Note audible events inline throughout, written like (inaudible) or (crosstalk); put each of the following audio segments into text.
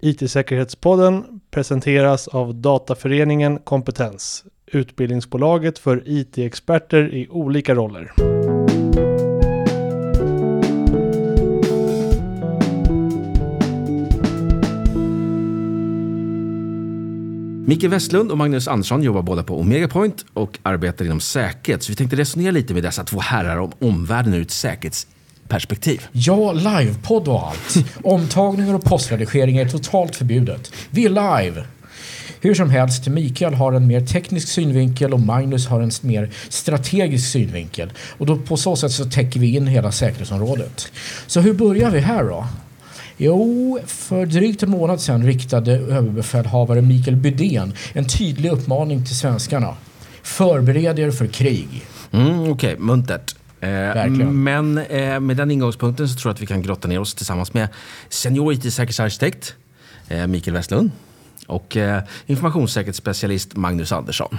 IT-säkerhetspodden presenteras av Dataföreningen Kompetens, utbildningsbolaget för IT-experter i olika roller. Micke Westlund och Magnus Andersson jobbar båda på Omega Point och arbetar inom säkerhet. Så vi tänkte resonera lite med dessa två herrar om omvärlden ur ett säkerhets säkerhetsperspektiv. Ja, livepodd och allt. Omtagningar och postredigering är totalt förbjudet. Vi är live! Hur som helst, Mikael har en mer teknisk synvinkel och Magnus har en mer strategisk synvinkel. Och då på så sätt så täcker vi in hela säkerhetsområdet. Så hur börjar vi här då? Jo, för drygt en månad sedan riktade överbefälhavare Mikael Bydén en tydlig uppmaning till svenskarna. Förbered er för krig. Mm, Okej, okay. muntert. Eh, Verkligen. men eh, med den ingångspunkten så tror jag att vi kan grotta ner oss tillsammans med senior IT-säkerhetsarkitekt eh, Mikael Westlund och informationssäkerhetsspecialist Magnus Andersson.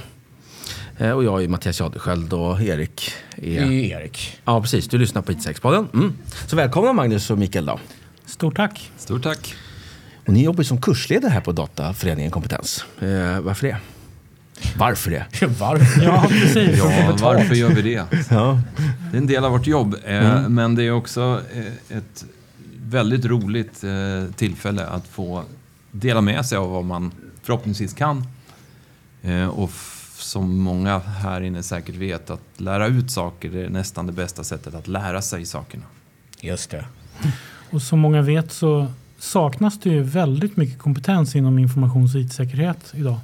Och jag är Mattias Jadesköld och Erik är... Det är Erik. Ja, precis. Du lyssnar på IT-säkerhetspodden. Mm. Så välkomna Magnus och Mikael då. Stort tack. Stort tack. Och ni jobbar ju som kursledare här på Dataföreningen Kompetens. Eh, varför det? Varför det? (laughs) Varför? Ja, precis. Ja, varför gör vi det? Ja. Det är en del av vårt jobb, eh, men det är också eh, ett väldigt roligt eh, tillfälle att få dela med sig av vad man förhoppningsvis kan. Eh, och som många här inne säkert vet, att lära ut saker är nästan det bästa sättet att lära sig sakerna. Just det. Och som många vet så saknas det ju väldigt mycket kompetens inom informations och IT-säkerhet idag.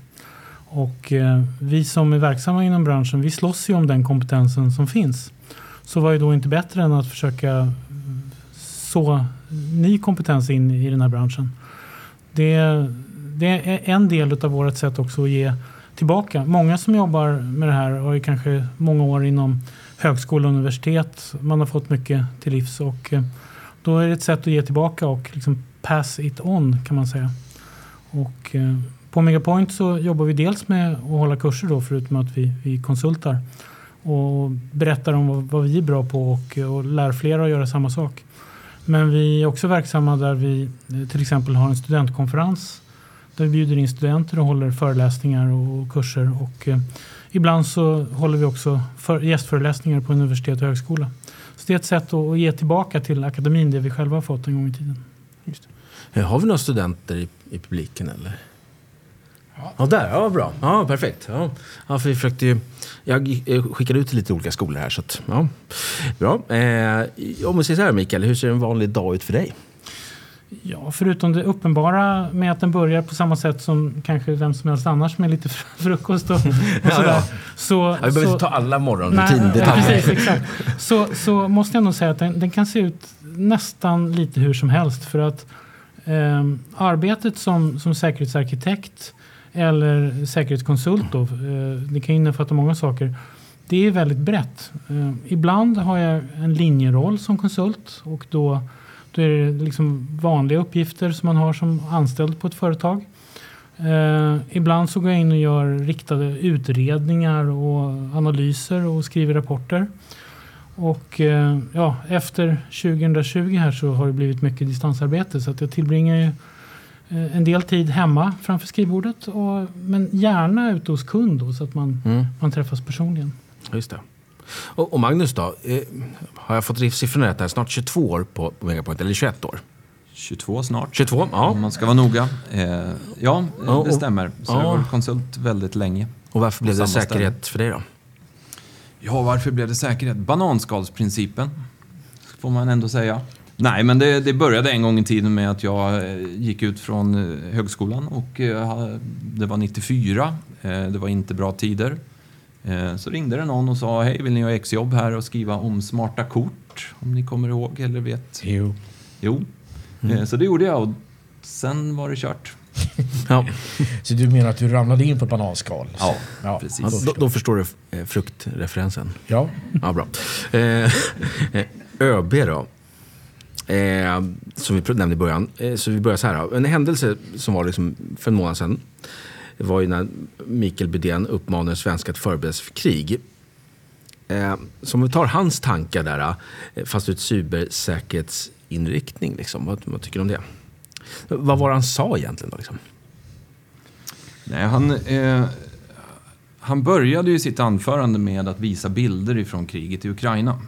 Och eh, vi som är verksamma inom branschen, vi slåss ju om den kompetensen som finns. Så vad är då inte bättre än att försöka mm, så ny kompetens in i den här branschen. Det, det är en del av vårt sätt också att ge tillbaka. Många som jobbar med det här har ju kanske många år inom högskola och universitet. Man har fått mycket till livs och eh, då är det ett sätt att ge tillbaka och liksom pass it on kan man säga. Och eh, på Megapoint så jobbar vi dels med att hålla kurser då förutom att vi, vi konsultar och berättar om vad, vad vi är bra på och, och lär flera att göra samma sak. Men vi är också verksamma där vi eh, till exempel har en studentkonferens där vi bjuder in studenter och håller föreläsningar och kurser. Och, eh, ibland så håller vi också för, gästföreläsningar på universitet och högskola. Så det är ett sätt att, att ge tillbaka till akademin det vi själva har fått en gång i tiden. Eh, har vi några studenter i, i publiken eller? Ja. där, ja bra. Ja, perfekt. Ja. Ja, för vi försökte ju, jag eh, skickade ut till lite olika skolor här så att, ja. Bra. Eh, om vi säger så här Mikael, hur ser en vanlig dag ut för dig? Ja, förutom det uppenbara med att den börjar på samma sätt som kanske vem som helst annars med lite fr- (laughs) frukost och, och sådär. ja. Så, Ja, vi behöver så- inte ta alla morgonrutindetaljer. Så, så måste jag nog säga att den, den kan se ut nästan lite hur som helst. För att ehm, arbetet som, som säkerhetsarkitekt eller säkerhetskonsult, då, eh, det kan innefatta många saker. Det är väldigt brett. Eh, ibland har jag en linjeroll som konsult och då, då är det liksom vanliga uppgifter som man har som anställd på ett företag. Eh, ibland så går jag in och gör riktade utredningar och analyser och skriver rapporter. Och eh, ja, efter 2020 här så har det blivit mycket distansarbete så att jag tillbringar ju en del tid hemma framför skrivbordet och, men gärna ute hos kund då, så att man, Mm, man träffas personligen. just det. Och, och Magnus då? Eh, har jag fått siffrorna rätt här? Snart 22 år på på Megapoint, eller 21 år? 22 snart. 22, Om ja. man ska vara noga. Eh, ja, eh, och- det stämmer. Så jag ja. har varit konsult väldigt länge. Och varför blev det säkerhet för dig då? Ja, varför blev det säkerhet? Bananskalsprincipen, får man ändå säga. Nej, men det, det började en gång i tiden med att jag eh, gick ut från eh, högskolan och eh, det var 94. Eh, Det var inte bra tider. Så ringde det någon och sa, hej, vill ni ha exjobb här och skriva om smarta kort? Om ni kommer ihåg eller vet. Jo. Jo, Eh, så det gjorde jag och sen var det kört. (laughs) Ja, Så du menar att du ramlade in på ett bananskal? Ja, ja precis. då, då förstår du fruktreferensen. Ja. Ja, bra. Eh, (laughs) ÖB då. Eh, som vi nämnde i början. Eh, så vi börjar så här. Då. En händelse som var liksom för en månad sedan var ju när Mikael Bydén uppmanade svenskar att förbereda sig för krig. Eh, så om vi tar hans tankar där, eh, fast ut cybersäkerhetsinriktning. Liksom. Vad, vad tycker du om det? Vad var det han sa egentligen då? Liksom? Nej, han, eh, han började ju sitt anförande med att visa bilder ifrån kriget i Ukraina.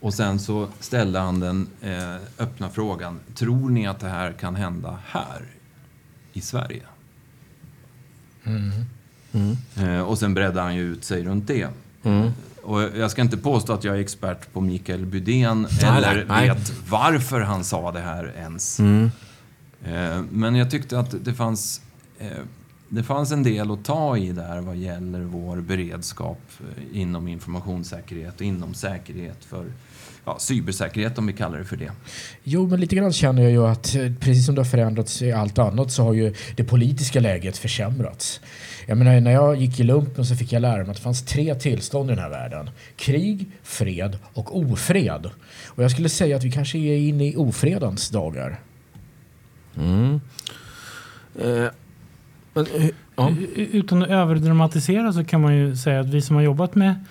Och sen så ställde han den eh, öppna frågan, tror ni att det här kan hända här i Sverige? Eh, och sen bredde han ju ut sig runt det. Och jag ska inte påstå att jag är expert på Mikael Bydén eller nej. vet varför han sa det här ens. Eh, Men jag tyckte att det fanns, eh, det fanns en del att ta i där vad gäller vår beredskap eh, inom informationssäkerhet och inom säkerhet för ja, cybersäkerhet om vi kallar det för det. Jo, men lite grann känner jag ju att eh, precis som det har förändrats i allt annat så har ju det politiska läget försämrats. Jag menar, när jag gick i lumpen så fick jag lära mig att det fanns tre tillstånd i den här världen. Krig, fred och ofred. Och jag skulle säga att vi kanske är inne i ofredens dagar. Mm. Eh, men, eh, ja. Utan att överdramatisera så kan man ju säga att vi som har jobbat med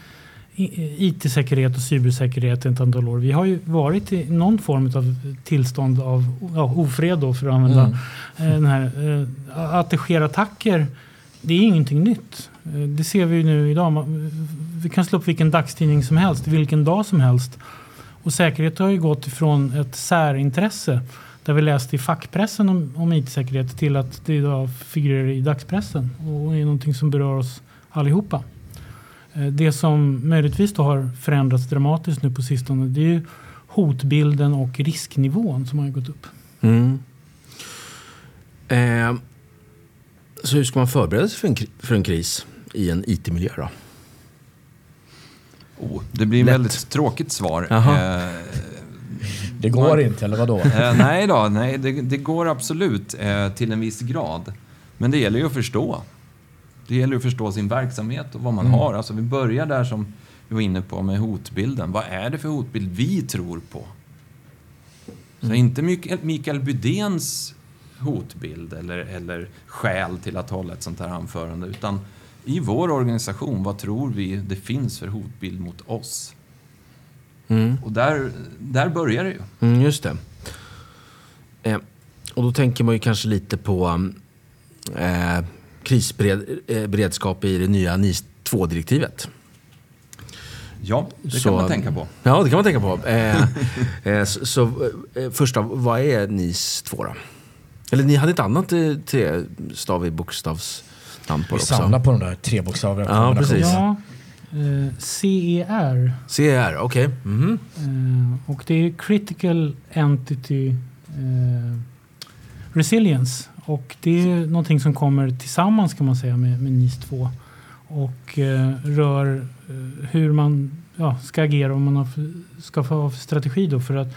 IT-säkerhet och cybersäkerhet ett antal år, vi har ju varit i någon form av tillstånd av ja, ofred då för att använda Mm. eh, den här. eh, Att det sker attacker, det är ingenting nytt. Eh, Det ser vi ju nu idag. Vi kan slå upp vilken dagstidning som helst, vilken dag som helst. Och säkerhet har ju gått ifrån ett särintresse där vi läste i fackpressen om, om IT-säkerhet till att det idag figurerar i dagspressen och är någonting som berör oss allihopa. Eh, Det som möjligtvis då har förändrats dramatiskt nu på sistone det är ju hotbilden och risknivån som har gått upp. Mm. Eh, så hur ska man förbereda sig för en, för en kris i en IT-miljö då? Oh, det blir ett väldigt tråkigt svar. Eh, Det går inte, eller vadå? Eh, nej då, nej, det, det går absolut eh, till en viss grad. Men det gäller ju att förstå. Det gäller att förstå sin verksamhet och vad man har. Alltså vi börjar där som vi var inne på med hotbilden. Vad är det för hotbild vi tror på? Så inte Mikael, Mikael Bydéns hotbild eller, eller skäl till att hålla ett sånt här anförande. Utan i vår organisation, vad tror vi det finns för hotbild mot oss? Mm. Och där, där börjar det ju. Mm, just det. Eh, och då tänker man ju kanske lite på eh, krisberedskap i det nya NIS 2-direktivet. Ja, det Så- kan man tänka på. Ja, det kan man tänka på. Eh, (laughs) eh, så så eh, första, vad är NIS 2 då? Eller ni hade ett annat eh, trestavig bokstavsnamn på Vi det också? samlar på de där tre bokstäverna. Ja, precis. Ja, eh, CER CR, okej. Mhm. eh, och det är Critical Entity eh, Resilience. Och det är någonting som kommer tillsammans kan man säga med, med NIS 2 och eh, rör eh, hur man ja, ska agera om man har för, ska få ha för strategi då för att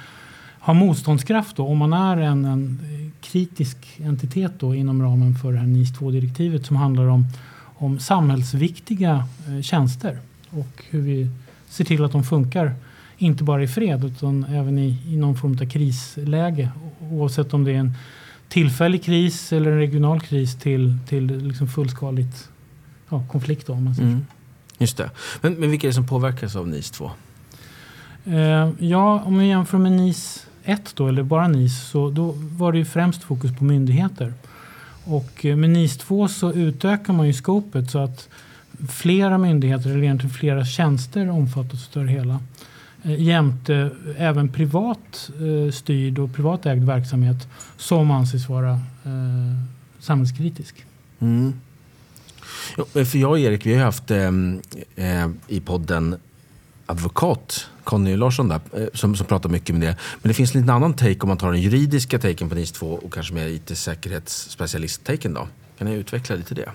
ha motståndskraft då om man är en, en kritisk entitet då inom ramen för det här NIS 2-direktivet som handlar om, om samhällsviktiga eh, tjänster och hur vi ser till att de funkar. Inte bara i fred utan även i, i någon form av krisläge oavsett om det är en tillfällig kris eller en regional kris till, till liksom fullskaligt ja, konflikt. Då, om man säger. Mm. Just det. Men, men vilka är det som påverkas av NIS 2? Eh, ja, om vi jämför med NIS 1 då, eller bara NIS, så då var det ju främst fokus på myndigheter. Och eh, med NIS 2 så utökar man ju skopet så att flera myndigheter, eller egentligen flera tjänster omfattas av det hela. Eh, jämte eh, även privat eh, styrd och privatägd verksamhet som anses vara eh, samhällskritisk. Mm. Jo, eh, för jag och Erik, vi har haft eh, eh, i podden advokat Conny Larsson där, eh, som, som pratar mycket med det. Men det finns en liten annan take om man tar den juridiska taken på NIS 2 och kanske mer IT-säkerhetsspecialist-taken då. Kan ni utveckla lite det?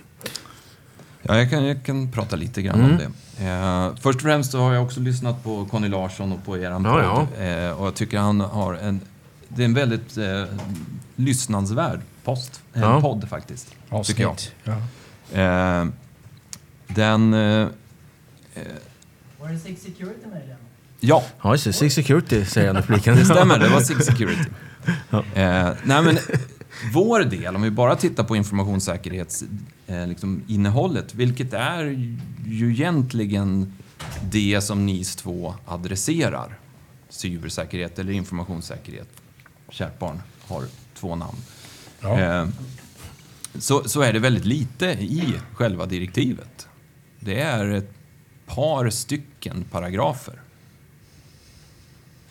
Ja, jag kan, jag kan prata lite grann Mm. om det. Eh, först och främst så har jag också lyssnat på Conny Larsson och på eran Ja, podd. Eh, och jag tycker han har en... Det är en väldigt eh, lyssnansvärd post, eh, Ja. podd faktiskt. Tycker jag. Avsnitt. Ja. Eh, den... Eh, Var det Six Security möjligen? ja, Ja, just det. Six Security säger han i publiken. det stämmer. Det var Six Security. (laughs) Eh, nej, men vår del, om vi bara tittar på informationssäkerhetsinnehållet, eh, liksom, innehållet, vilket är ju egentligen det som NIS 2 adresserar. Cybersäkerhet eller informationssäkerhet. Kärt barn har två namn. Ja. Eh, så, så är det väldigt lite i själva direktivet. Det är ett par stycken paragrafer.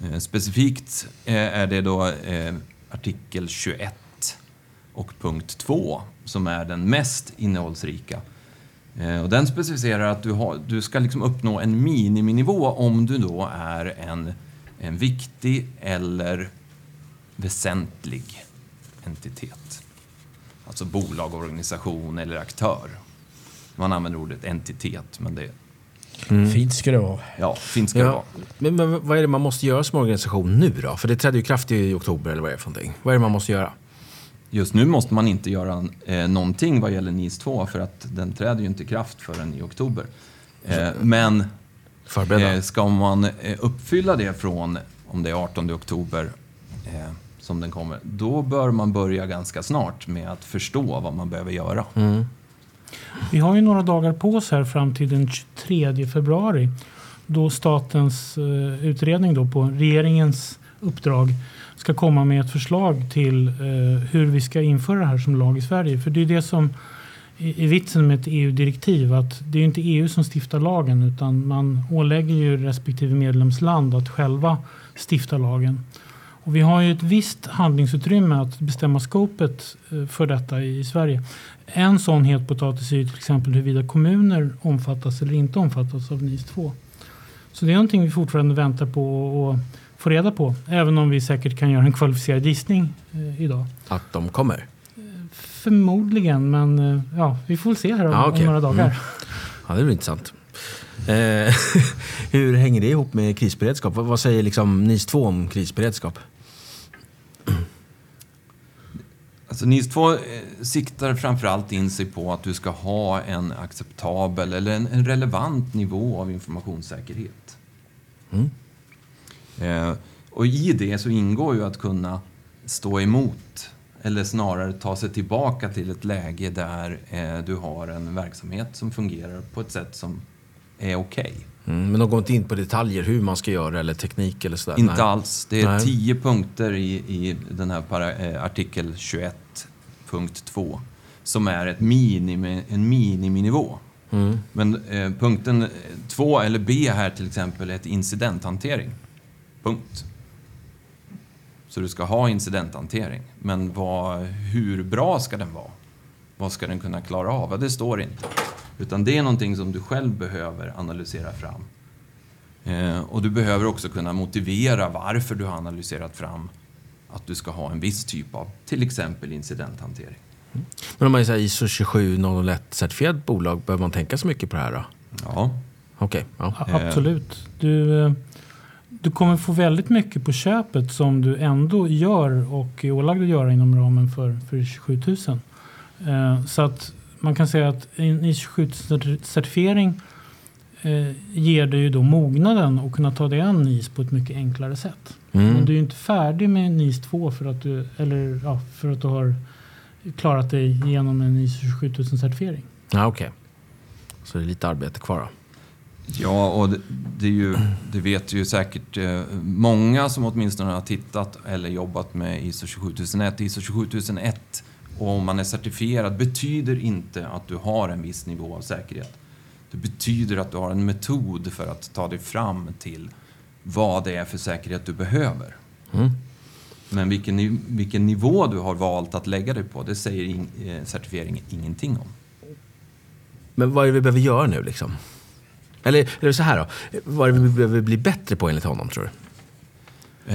Eh, specifikt eh, är det då eh, artikel 21 och punkt 2 som är den mest innehållsrika. Eh, och den specificerar att du, har, du ska liksom uppnå en miniminivå om du då är en, en viktig eller väsentlig entitet. Alltså bolag, organisation eller aktör. Man använder ordet entitet, men det Fint ska det vara. ja, fint ska det vara. Ja. Men, men vad är det man måste göra som organisation nu då? För det trädde ju kraft i oktober eller vad är det för någonting? Vad är det man måste göra? Just nu måste man inte göra eh, någonting vad gäller NIS 2 för att den träder ju inte i kraft förrän i oktober. Eh, men eh, ska man eh, uppfylla det från, om det är 18 oktober eh, som den kommer, då bör man börja ganska snart med att förstå vad man behöver göra. Vi har ju några dagar på oss här fram till den 23 februari då statens eh, utredning då på regeringens uppdrag ska komma med ett förslag till eh, hur vi ska införa det här som lag i Sverige. För det är det som är vitsen med ett EU-direktiv att det är inte EU som stiftar lagen utan man ålägger ju respektive medlemsland att själva stifta lagen. Och vi har ju ett visst handlingsutrymme att bestämma skopet eh, för detta i Sverige. En sån het potatis är ju till exempel huruvida kommuner omfattas eller inte omfattas av NIS 2. Så det är någonting vi fortfarande väntar på Och, få reda på. Även om vi säkert kan göra en kvalificerad gissning eh, idag. Att de kommer? Förmodligen, men eh, ja, vi får väl se här om, Ja, okej. om några dagar. Mm. Ja, det blir intressant. Eh, (laughs) hur hänger det ihop med krisberedskap? Vad, vad säger liksom NIS 2 om krisberedskap? Alltså NIS 2 eh, siktar framförallt in sig på att du ska ha en acceptabel eller en, en relevant nivå av informationssäkerhet. Mm. Eh, och i det så ingår ju att kunna stå emot eller snarare ta sig tillbaka till ett läge där eh, du har en verksamhet som fungerar på ett sätt som är okej. Mm, men de går inte in på detaljer hur man ska göra eller teknik eller sådär? Inte Nej. alls. Det är Nej. tio punkter i, i den här para, eh, artikel 21, punkt 2, som är ett minimi, en miniminivå. Mm. Men eh, punkten 2 eller B här till exempel är ett incidenthantering. Punkt. Så du ska ha incidenthantering. Men vad, hur bra ska den vara? Vad ska den kunna klara av? Ja, det står inte. Utan det är någonting som du själv behöver analysera fram. Eh, och du behöver också kunna motivera varför du har analyserat fram att du ska ha en viss typ av till exempel incidenthantering. Men om man är ISO 27001 certifierat bolag, behöver man tänka så mycket på det här då? Ja, Okej, ja. Ja, Absolut. Du, eh, du kommer få väldigt mycket på köpet som du ändå gör och är ålagd att göra inom ramen för, för 27 000. Eh, Så att man kan säga att en ISO 27 certifiering eh, ger dig ju då mognaden att kunna ta dig an NIS på ett mycket enklare sätt. Men Mm. du är ju inte färdig med NIS 2 för att du, eller, ja, för att du har klarat dig genom en ISO 27 certifiering. Ja, okej. Så det är lite arbete kvar då? Ja, och det, det, ju, det vet ju säkert eh, många som åtminstone har tittat eller jobbat med ISO 27001. ISO 27001, och om man är certifierad, betyder inte att du har en viss nivå av säkerhet. Det betyder att du har en metod för att ta dig fram till vad det är för säkerhet du behöver. Mm. Men vilken, vilken nivå du har valt att lägga dig på, det säger in, eh, certifieringen ingenting om. Men vad är det vi behöver göra nu liksom? Eller, eller så här då, vad är det vi behöver bli bättre på enligt honom tror du?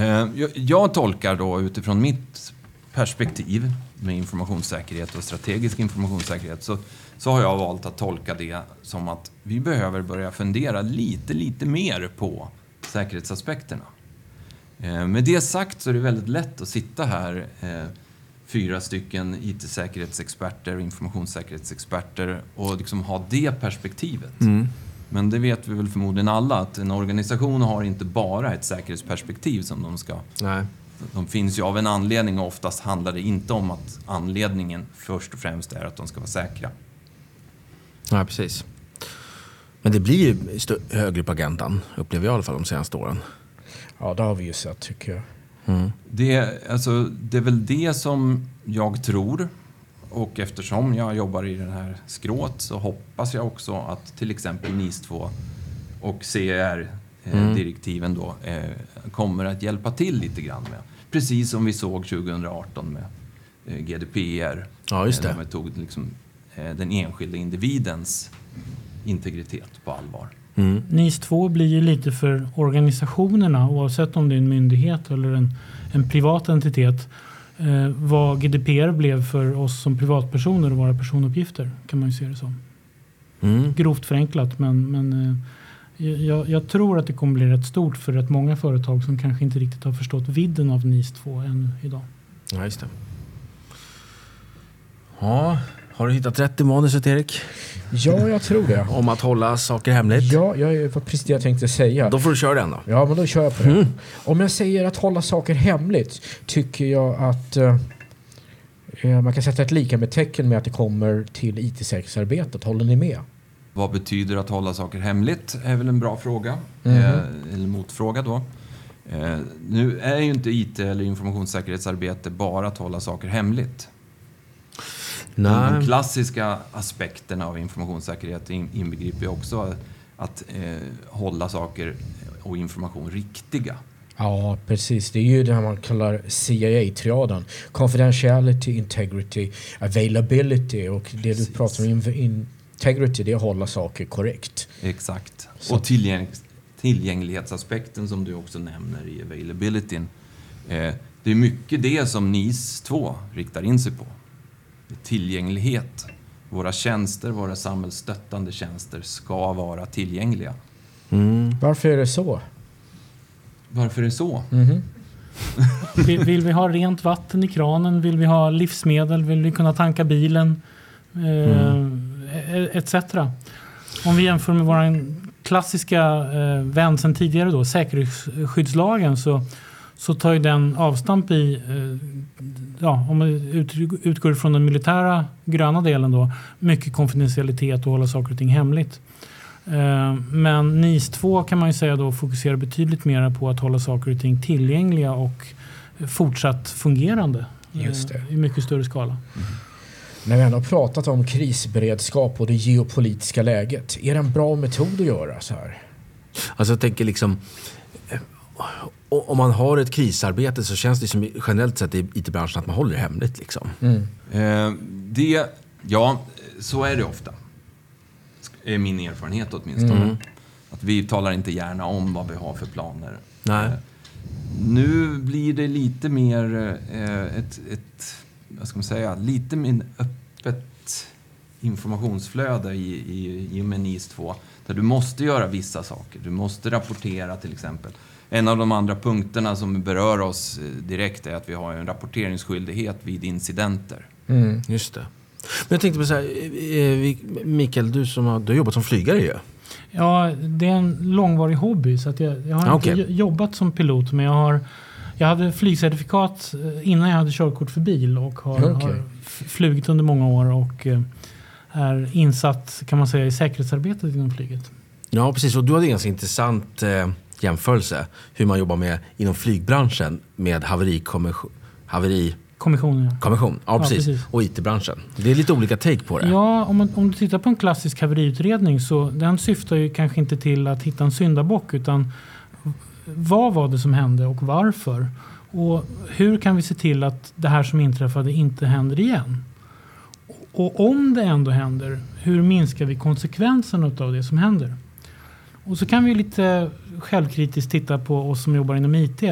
Eh, Jag, tolkar då utifrån mitt perspektiv med informationssäkerhet och strategisk informationssäkerhet så, så har jag valt att tolka det som att vi behöver börja fundera lite, lite mer på säkerhetsaspekterna. Eh, Med det sagt så är det väldigt lätt att sitta här eh, fyra stycken IT-säkerhetsexperter och informationssäkerhetsexperter och liksom ha det perspektivet. Men det vet vi väl förmodligen alla att en organisation har inte bara ett säkerhetsperspektiv som de ska... Nej. De finns ju av en anledning och oftast handlar det inte om att anledningen först och främst är att de ska vara säkra. Ja, precis. Men det blir ju högre på agendan, upplever jag i alla fall de senaste åren. Ja, det har vi ju sett tycker jag. Mm. Det, alltså, det är väl det som jag tror. Och eftersom jag jobbar i den här skrået så hoppas jag också att till exempel NIS 2 och CER-direktiven då eh, kommer att hjälpa till lite grann med. Precis som vi såg 2018 med eh, GDPR. Ja, just Eh, det. Där vi tog liksom, eh, den enskilda individens integritet på allvar. Mm. NIS 2 blir ju lite för organisationerna oavsett om det är en myndighet eller en, en privat entitet. Eh, vad GDPR blev för oss som privatpersoner och våra personuppgifter kan man ju se det som. Mm. Grovt förenklat men, men eh, jag, jag tror att det kommer bli rätt stort för rätt många företag som kanske inte riktigt har förstått vidden av NIS 2 ännu idag. Ja, just det. Ja, har du hittat rätt i manuset Erik? Ja, jag tror det. Om att hålla saker hemligt? Ja, jag var precis det jag tänkte säga. Då får du köra den då. Ja, men då kör jag på det. Om jag säger att hålla saker hemligt tycker jag att eh, eh, man kan sätta ett lika med tecken med att det kommer till IT-säkerhetsarbetet. Håller ni med? Vad betyder att hålla saker hemligt? är väl en bra fråga. Mhm. Eh, eller motfråga då. Eh, nu är ju inte IT eller informationssäkerhetsarbete bara att hålla saker hemligt. De Nej. klassiska aspekterna av informationssäkerhet in- inbegriper ju också att eh, hålla saker och information riktiga. Ja, precis. Det är ju det här man kallar CIA-triaden. Confidentiality, integrity, availability. Och det du Precis. pratar om, in- integrity, det är att hålla saker korrekt. Exakt. Så- Och tillgäng tillgänglighetsaspekten som du också nämner i availabilityn. Eh, det är mycket det som NIS 2 riktar in sig på. Tillgänglighet. Våra tjänster, våra samhällsstöttande tjänster ska vara tillgängliga. Mm. Varför är det så? Varför är det så? Mhm. (laughs) Vill, vill vi ha rent vatten i kranen? Vill vi ha livsmedel? Vill vi kunna tanka bilen? Eh, Etc. Om vi jämför med vår klassiska eh, vän sedan tidigare då, säkerhetsskyddslagen, så, så tar ju den avstamp i, eh, ja, om man ut, utgår från den militära gröna delen då, mycket konfidentialitet och hålla saker och ting hemligt. Eh, Men NIS 2 kan man ju säga då fokuserar betydligt mer på att hålla saker och ting tillgängliga och fortsatt fungerande eh, Just det. i mycket större skala. När vi ändå har pratat om krisberedskap och det geopolitiska läget, är det en bra metod att göra så här? Alltså jag tänker liksom... Om man har ett krisarbete så känns det som generellt sett i IT-branschen att man håller det hemligt. Liksom. Eh, det, ja, så är det ofta. Är min erfarenhet åtminstone. Mm. Att vi talar inte gärna om vad vi har för planer. Nej. Eh, Nu blir det lite mer eh, ett, ett, vad ska man säga, lite mer öppet informationsflöde i, i, i och med NIS 2. Där du måste göra vissa saker. Du måste rapportera till exempel. En av de andra punkterna som berör oss eh, direkt är att vi har en rapporteringsskyldighet vid incidenter. Mm. Just det. Men jag tänkte på så här, eh, vi- Mikael, du som har, du har jobbat som flygare ju. Ja, det är en långvarig hobby. Så att jag, jag har Ah, inte jobbat som pilot, men jag, har, jag hade flygcertifikat eh, innan jag hade körkort för bil och har, Okej. har flugit under många år och eh, är insatt kan man säga i säkerhetsarbetet inom flyget. Ja, precis. Och du hade en ganska intressant eh, jämförelse hur man jobbar med inom flygbranschen med haverikommission. Haveri, Kommissionen ja. Kommission, ja, Ja, precis. precis. Och IT-branschen. Det är lite olika take på det. Ja, om, man, om du tittar på en klassisk haveriutredning så den syftar ju kanske inte till att hitta en syndabock utan vad var det som hände och varför? Och hur kan vi se till att det här som inträffade inte händer igen? Och om det ändå händer, hur minskar vi konsekvenserna av det som händer? Och så kan vi lite självkritiskt titta på oss som jobbar inom IT.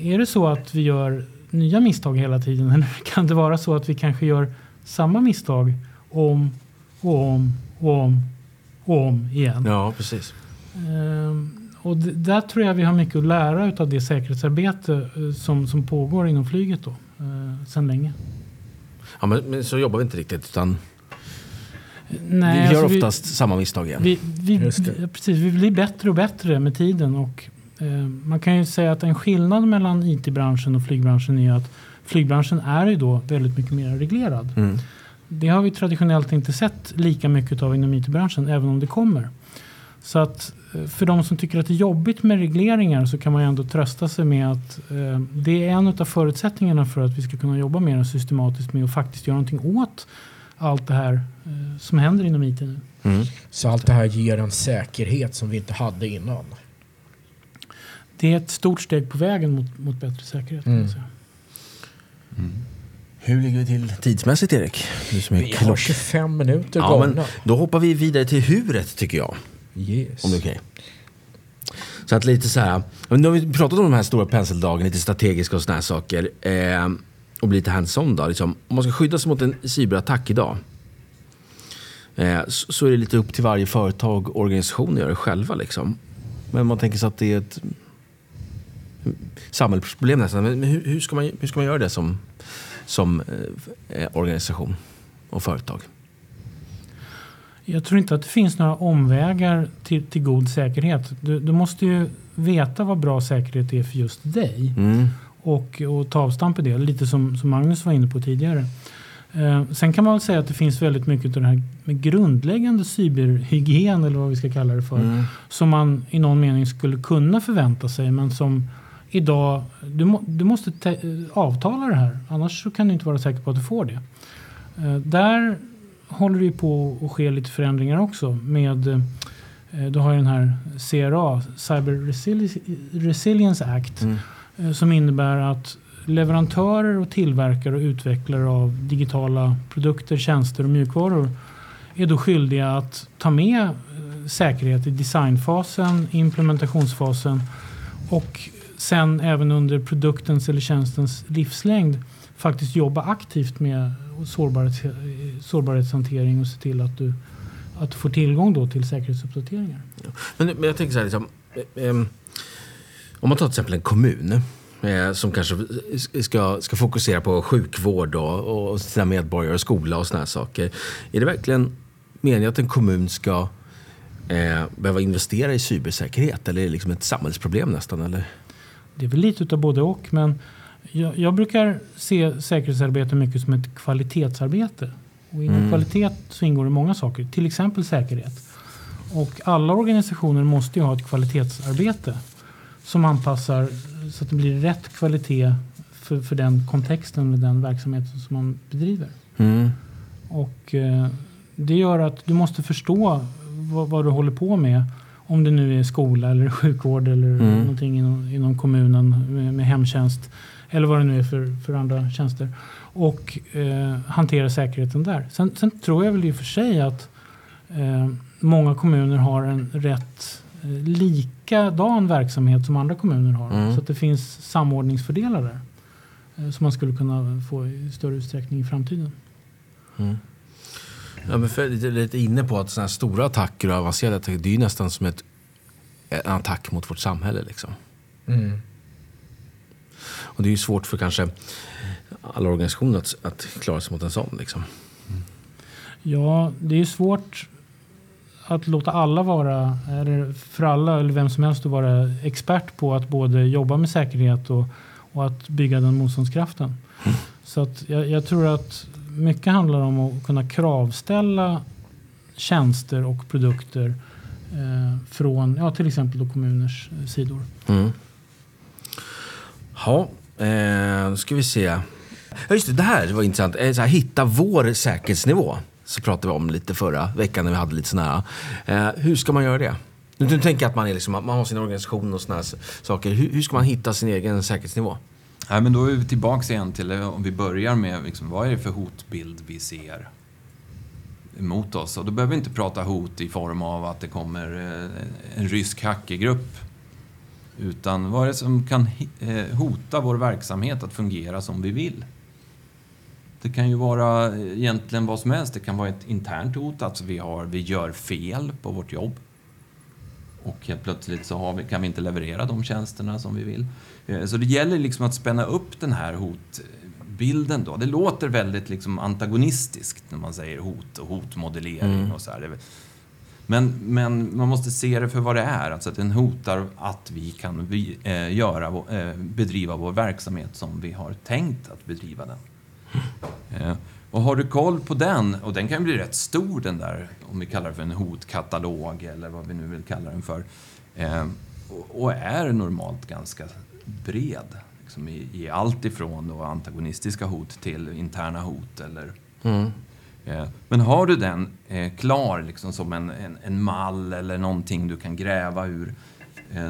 Är det så att vi gör nya misstag hela tiden (laughs) eller kan det vara så att vi kanske gör samma misstag om och om och om och om igen? Ja, precis. Ehm, och där tror jag vi har mycket att lära av det säkerhetsarbete eh, som, som pågår inom flyget då, eh, sedan länge. Ja, men, men så jobbar vi inte riktigt. Utan Nej, vi gör alltså oftast samma misstag igen. Vi, vi, vi, precis, vi blir bättre och bättre med tiden. Och, eh, man kan ju säga att en skillnad mellan IT-branschen och flygbranschen är att flygbranschen är ju då väldigt mycket mer reglerad. Mm. Det har vi traditionellt inte sett lika mycket av inom IT-branschen, även om det kommer. Så att eh, för de som tycker att det är jobbigt med regleringar så kan man ju ändå trösta sig med att eh, det är en av förutsättningarna för att vi ska kunna jobba mer systematiskt med att faktiskt göra någonting åt allt det här eh, som händer inom IT nu. Mm. Så allt det här ger en säkerhet som vi inte hade innan. Det är ett stort steg på vägen mot, mot bättre säkerhet. Kan Mm. säga. Hur ligger vi till tidsmässigt Erik? Du som är Vi har klock. 25 minuter Ja, men då hoppar vi vidare till huret tycker jag. Yes. Om det är okej. Så att lite så här. Nu har vi pratat om de här stora penseldragen, lite strategiska och såna här saker. Eh, och bli lite hands-on då. Liksom, om man ska skydda sig mot en cyberattack idag. Eh, så, så är det lite upp till varje företag och organisation att göra det själva. Liksom. Men man tänker sig att det är ett samhällsproblem nästan. Men hur, hur, ska man, hur ska man göra det som, som eh, organisation och företag? Jag tror inte att det finns några omvägar till, till god säkerhet. Du, du måste ju veta vad bra säkerhet är för just dig Mm. Och, och ta avstamp i det, lite som, som Magnus var inne på tidigare. Eh, sen kan man väl säga att det finns väldigt mycket av det här med grundläggande cyberhygien eller vad vi ska kalla det för. Mm. Som man i någon mening skulle kunna förvänta sig men som idag, du, må, du måste te- avtala det här annars så kan du inte vara säker på att du får det. Eh, där håller det ju på att ske lite förändringar också med eh, du har ju den här CRA, Cyber Resili- Resilience Act Mm. Eh, som innebär att leverantörer och tillverkare och utvecklare av digitala produkter, tjänster och mjukvaror är då skyldiga att ta med eh, säkerhet i designfasen, implementationsfasen och sen även under produktens eller tjänstens livslängd faktiskt jobba aktivt med sårbarhets, sårbarhetshantering och se till att du, att du får tillgång då till säkerhetsuppdateringar. Men, men jag tänker så här, liksom, eh, eh, om man tar till exempel en kommun eh, som kanske ska, ska fokusera på sjukvård och, och sina medborgare, och skola och såna här saker. Är det verkligen meningen att en kommun ska eh, behöva investera i cybersäkerhet eller är det liksom ett samhällsproblem nästan? Eller? Det är väl lite utav både och men jag, jag brukar se säkerhetsarbete mycket som ett kvalitetsarbete. Och inom Mm. kvalitet så ingår det många saker, till exempel säkerhet. Och alla organisationer måste ju ha ett kvalitetsarbete som anpassar så att det blir rätt kvalitet för, för den kontexten med den verksamheten som man bedriver. Mm. Och eh, det gör att du måste förstå vad, vad du håller på med. Om det nu är skola eller sjukvård eller Mm. någonting inom, inom kommunen med, med hemtjänst. Eller vad det nu är för, för andra tjänster. Och eh, hantera säkerheten där. Sen, sen tror jag väl i och för sig att eh, många kommuner har en rätt likadan verksamhet som andra kommuner har. Mm. Så att det finns samordningsfördelar där. Eh, som man skulle kunna få i större utsträckning i framtiden. Mm. Ja, men för, lite, lite inne på att här stora attacker och avancerade attacker, det är ju nästan som ett, en attack mot vårt samhälle. Liksom. Mm. Och det är ju svårt för kanske alla organisationer att, att klara sig mot en sån. Liksom. Ja, det är ju svårt att låta alla vara, eller för alla eller vem som helst att vara expert på att både jobba med säkerhet och, och att bygga den motståndskraften. Så att jag, jag tror att mycket handlar om att kunna kravställa tjänster och produkter eh, från ja, till exempel då kommuners eh, sidor. Mm. Ja, eh, då ska vi se. Ja, just det, det här var intressant. Eh, så här, hitta vår säkerhetsnivå. Så pratade vi om lite förra veckan när vi hade lite sådana här. Eh, hur ska man göra det? Nu, nu tänker jag att man, är liksom, man har sin organisation och sådana här saker. Hur, hur ska man hitta sin egen säkerhetsnivå? Nej, men då är vi tillbaka igen till, om vi börjar med liksom, vad är det för hotbild vi ser emot oss? Och då behöver vi inte prata hot i form av att det kommer eh, en rysk hackergrupp. Utan vad är det som kan eh, hota vår verksamhet att fungera som vi vill? Det kan ju vara egentligen vad som helst. Det kan vara ett internt hot, alltså vi, har, vi gör fel på vårt jobb. Och helt plötsligt så har vi, kan vi inte leverera de tjänsterna som vi vill. Eh, Så det gäller liksom att spänna upp den här hotbilden då. Det låter väldigt liksom antagonistiskt när man säger hot och hotmodellering Mm. och så här. Men, men man måste se det för vad det är. Alltså att den hotar att vi kan vi, eh, göra, eh, bedriva vår verksamhet som vi har tänkt att bedriva den. Eh, Och har du koll på den, och den kan bli rätt stor den där, om vi kallar det för en hotkatalog eller vad vi nu vill kalla den för. Eh, och, är normalt ganska bred. Liksom i, I allt ifrån då antagonistiska hot till interna hot eller Mm. Eh, Men har du den klar liksom som en, en, en mall eller någonting du kan gräva ur,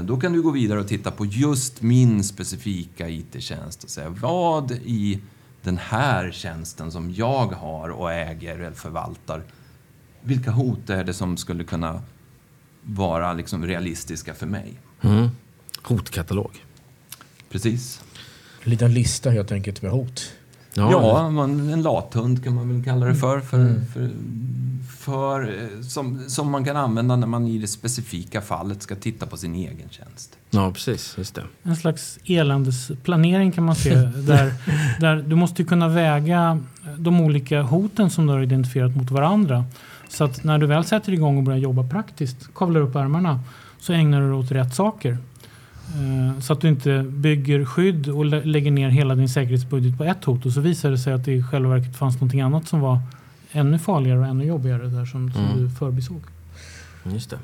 då kan du gå vidare och titta på just min specifika IT-tjänst och säga vad i den här tjänsten som jag har och äger eller förvaltar, vilka hot är det som skulle kunna vara liksom realistiska för mig? Mm. Hotkatalog. Precis. En liten lista helt enkelt med hot. Ja, man, en lathund kan man väl kalla det för. för, Mm. för, för eh, som, som man kan använda när man i det specifika fallet ska titta på sin egen tjänst. ja, precis. Just det. En slags eländesplanering kan man se. (laughs) där, där du måste ju kunna väga de olika hoten som du har identifierat mot varandra. Så att när du väl sätter igång och börjar jobba praktiskt, kavlar upp ärmarna, så ägnar du dig åt rätt saker. Eh, Så att du inte bygger skydd och lä- lägger ner hela din säkerhetsbudget på ett hot och så visar det sig att det i själva verket fanns någonting annat som var ännu farligare och ännu jobbigare där som, som Mm. du förbisåg. Just det.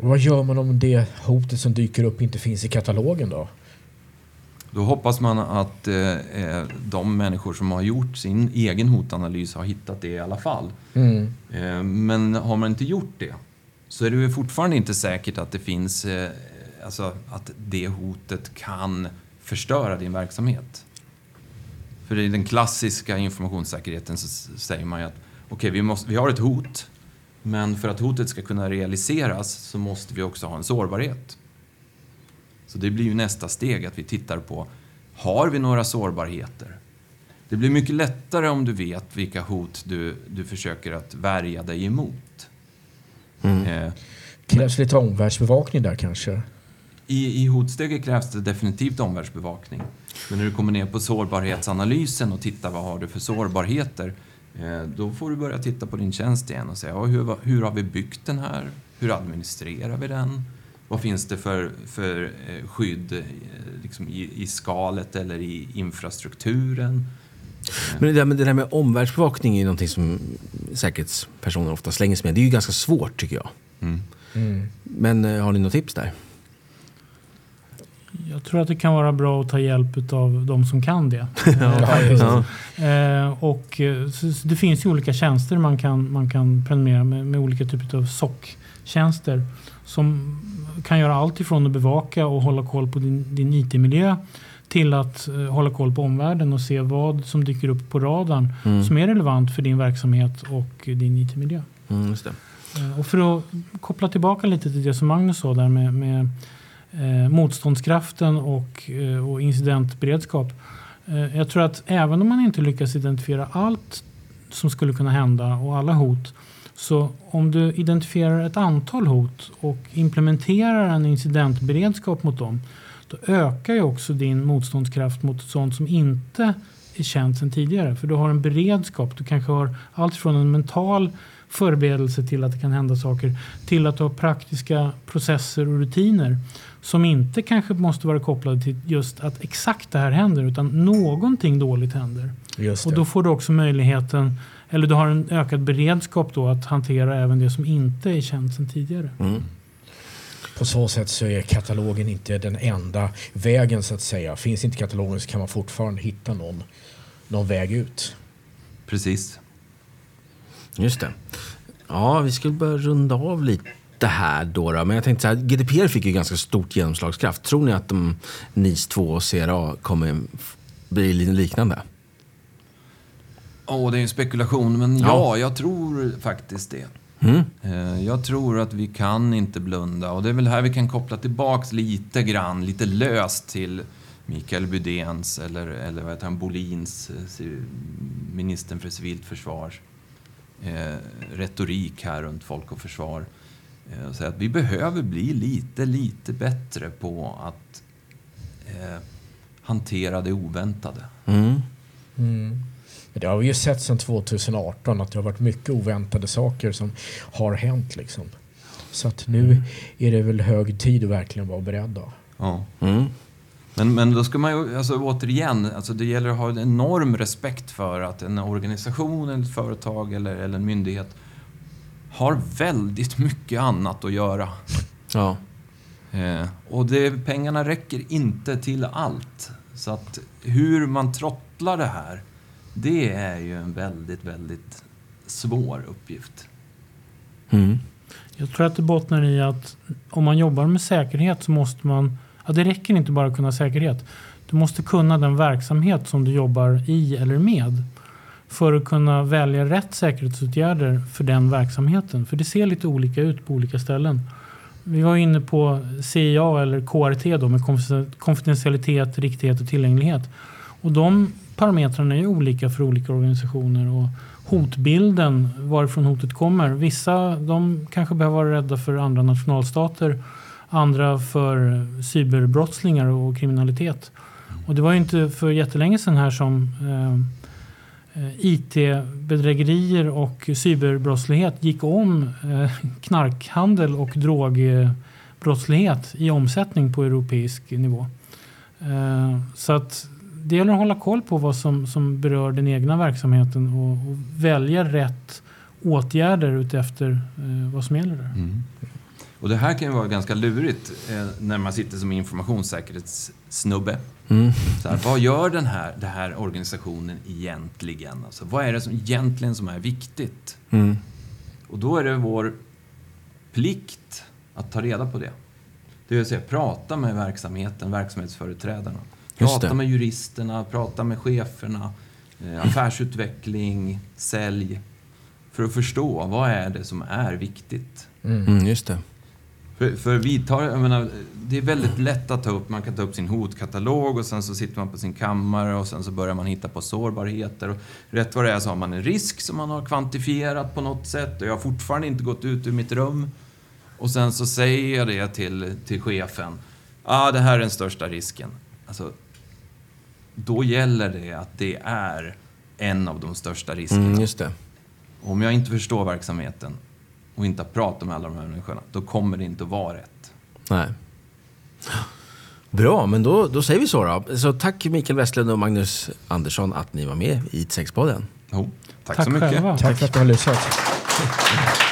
Och vad gör man om det hotet som dyker upp inte finns i katalogen då? Då hoppas man att eh, eh, de människor som har gjort sin egen hotanalys har hittat det i alla fall. Mm. Eh, men har man inte gjort det så är det ju fortfarande inte säkert att det finns, eh, alltså att det hotet kan förstöra din verksamhet. För i den klassiska informationssäkerheten så säger man ju att okej, vi, måste- vi har ett hot, men för att hotet ska kunna realiseras så måste vi också ha en sårbarhet. Så det blir ju nästa steg att vi tittar på, har vi några sårbarheter? Det blir mycket lättare om du vet vilka hot du, du försöker att värja dig emot. Mm. Eh, Krävs lite omvärldsbevakning där kanske? I, I hotsteget krävs det definitivt omvärldsbevakning. Men när du kommer ner på sårbarhetsanalysen och tittar vad har du för sårbarheter, eh, då får du börja titta på din tjänst igen och säga ja, hur, hur har vi byggt den här? Hur administrerar vi den? Vad finns det för, för eh, skydd eh, liksom i, i skalet eller i infrastrukturen? Men det där, med, det där med omvärldsbevakning är ju någonting som säkerhetspersoner ofta slänger sig med. Det är ju ganska svårt tycker jag. Mm. Mm. Men har ni något tips där? Jag tror att det kan vara bra att ta hjälp av de som kan det. (laughs) Ja, just det. Ja. Eh, och, eh, det finns ju olika tjänster man kan, man kan prenumerera med, med olika typer av SOC-tjänster som kan göra allt ifrån att bevaka och hålla koll på din, din IT-miljö till att eh, hålla koll på omvärlden och se vad som dyker upp på radarn Mm. som är relevant för din verksamhet och din IT-miljö. Mm, just det. Eh, Och för att koppla tillbaka lite till det som Magnus sa där med, med eh, motståndskraften och, eh, och incidentberedskap. Eh, jag tror att även om man inte lyckas identifiera allt som skulle kunna hända och alla hot så om du identifierar ett antal hot och implementerar en incidentberedskap mot dem då ökar ju också din motståndskraft mot sånt som inte är känt sedan tidigare. För du har en beredskap. Du kanske har allt från en mental förberedelse till att det kan hända saker till att du har praktiska processer och rutiner som inte kanske måste vara kopplade till just att exakt det här händer utan någonting dåligt händer. Just Och då får du också möjligheten, eller du har en ökad beredskap då att hantera även det som inte är känt sedan tidigare. Mm. På så sätt så är katalogen inte den enda vägen så att säga. Finns inte katalogen så kan man fortfarande hitta någon, någon väg ut. Precis. Just det. Ja, vi skulle börja runda av lite här då, då. Men jag tänkte så här, GDPR fick ju ganska stort genomslagskraft. Tror ni att de, NIS 2 och CRA kommer bli liknande? Åh, det är en spekulation, men Ja. ja, jag tror faktiskt det. Mm. Eh, Jag tror att vi kan inte blunda och det är väl här vi kan koppla tillbaks lite grann, lite löst till Mikael Bydéns eller, eller vad heter han, Bolins, eh, ministern för civilt försvar, eh, retorik här runt folk och försvar. Eh, och säga att vi behöver bli lite, lite bättre på att eh, hantera det oväntade. Mm. Mm. Men Det har vi ju sett sedan 2018 att det har varit mycket oväntade saker som har hänt. Liksom. Så att nu är det väl hög tid att verkligen vara beredda. Ja. Mm. Men, men då ska man ju, alltså återigen, alltså det gäller att ha en enorm respekt för att en organisation, ett företag eller, eller en myndighet har väldigt mycket annat att göra. Ja. Eh, och det, pengarna räcker inte till allt. Så att hur man trottlar det här, det är ju en väldigt, väldigt svår uppgift. Mm. Jag tror att det bottnar i att om man jobbar med säkerhet så måste man, ja det räcker inte bara att kunna säkerhet. Du måste kunna den verksamhet som du jobbar i eller med för att kunna välja rätt säkerhetsåtgärder för den verksamheten. För det ser lite olika ut på olika ställen. Vi var inne på CIA eller KRT då med konfidentialitet, riktighet och tillgänglighet. Och de parametrarna är olika för olika organisationer. Och hotbilden, varifrån hotet kommer. Vissa de kanske behöver vara rädda för andra nationalstater. Andra för cyberbrottslingar och kriminalitet. Och det var ju inte för jättelänge sedan här som eh, Eh, IT-bedrägerier och cyberbrottslighet gick om eh, knarkhandel och drogbrottslighet i omsättning på europeisk nivå. Eh, så att det gäller att hålla koll på vad som, som berör den egna verksamheten och, och välja rätt åtgärder utefter vad som gäller där. Mm. Och det här kan ju vara ganska lurigt eh, när man sitter som informationssäkerhetssnubbe. Mm. Så här, vad gör den här, den här organisationen egentligen? Alltså, vad är det som egentligen som är viktigt? Mm. Och då är det vår plikt att ta reda på det. Det vill säga prata med verksamheten, verksamhetsföreträdarna. Prata med juristerna, prata med cheferna, eh, affärsutveckling, sälj. För att förstå vad är det som är viktigt. Mm, just det. För, för vi tar, jag menar, det är väldigt lätt att ta upp, man kan ta upp sin hotkatalog och sen så sitter man på sin kammare och sen så börjar man hitta på sårbarheter. Och rätt vad det är så har man en risk som man har kvantifierat på något sätt och jag har fortfarande inte gått ut ur mitt rum. Och sen så säger jag det till, till chefen. Ja, ah, det här är den största risken. Alltså, då gäller det att det är en av de största riskerna. Mm, just det. Om jag inte förstår verksamheten och inte har pratat med alla de här människorna, då kommer det inte att vara rätt. Nej. Bra, men då, då säger vi så då. Så tack Mikael Westlund och Magnus Andersson att ni var med i IT6-podden. Jo, tack, Tack så mycket. själva. Tack för att du har lyssnat. (laughs)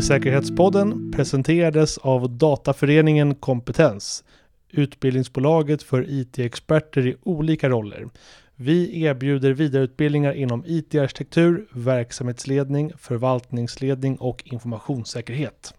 IT-säkerhetspodden presenterades av Dataföreningen Kompetens, utbildningsbolaget för IT-experter i olika roller. Vi erbjuder vidareutbildningar inom IT-arkitektur, verksamhetsledning, förvaltningsledning och informationssäkerhet.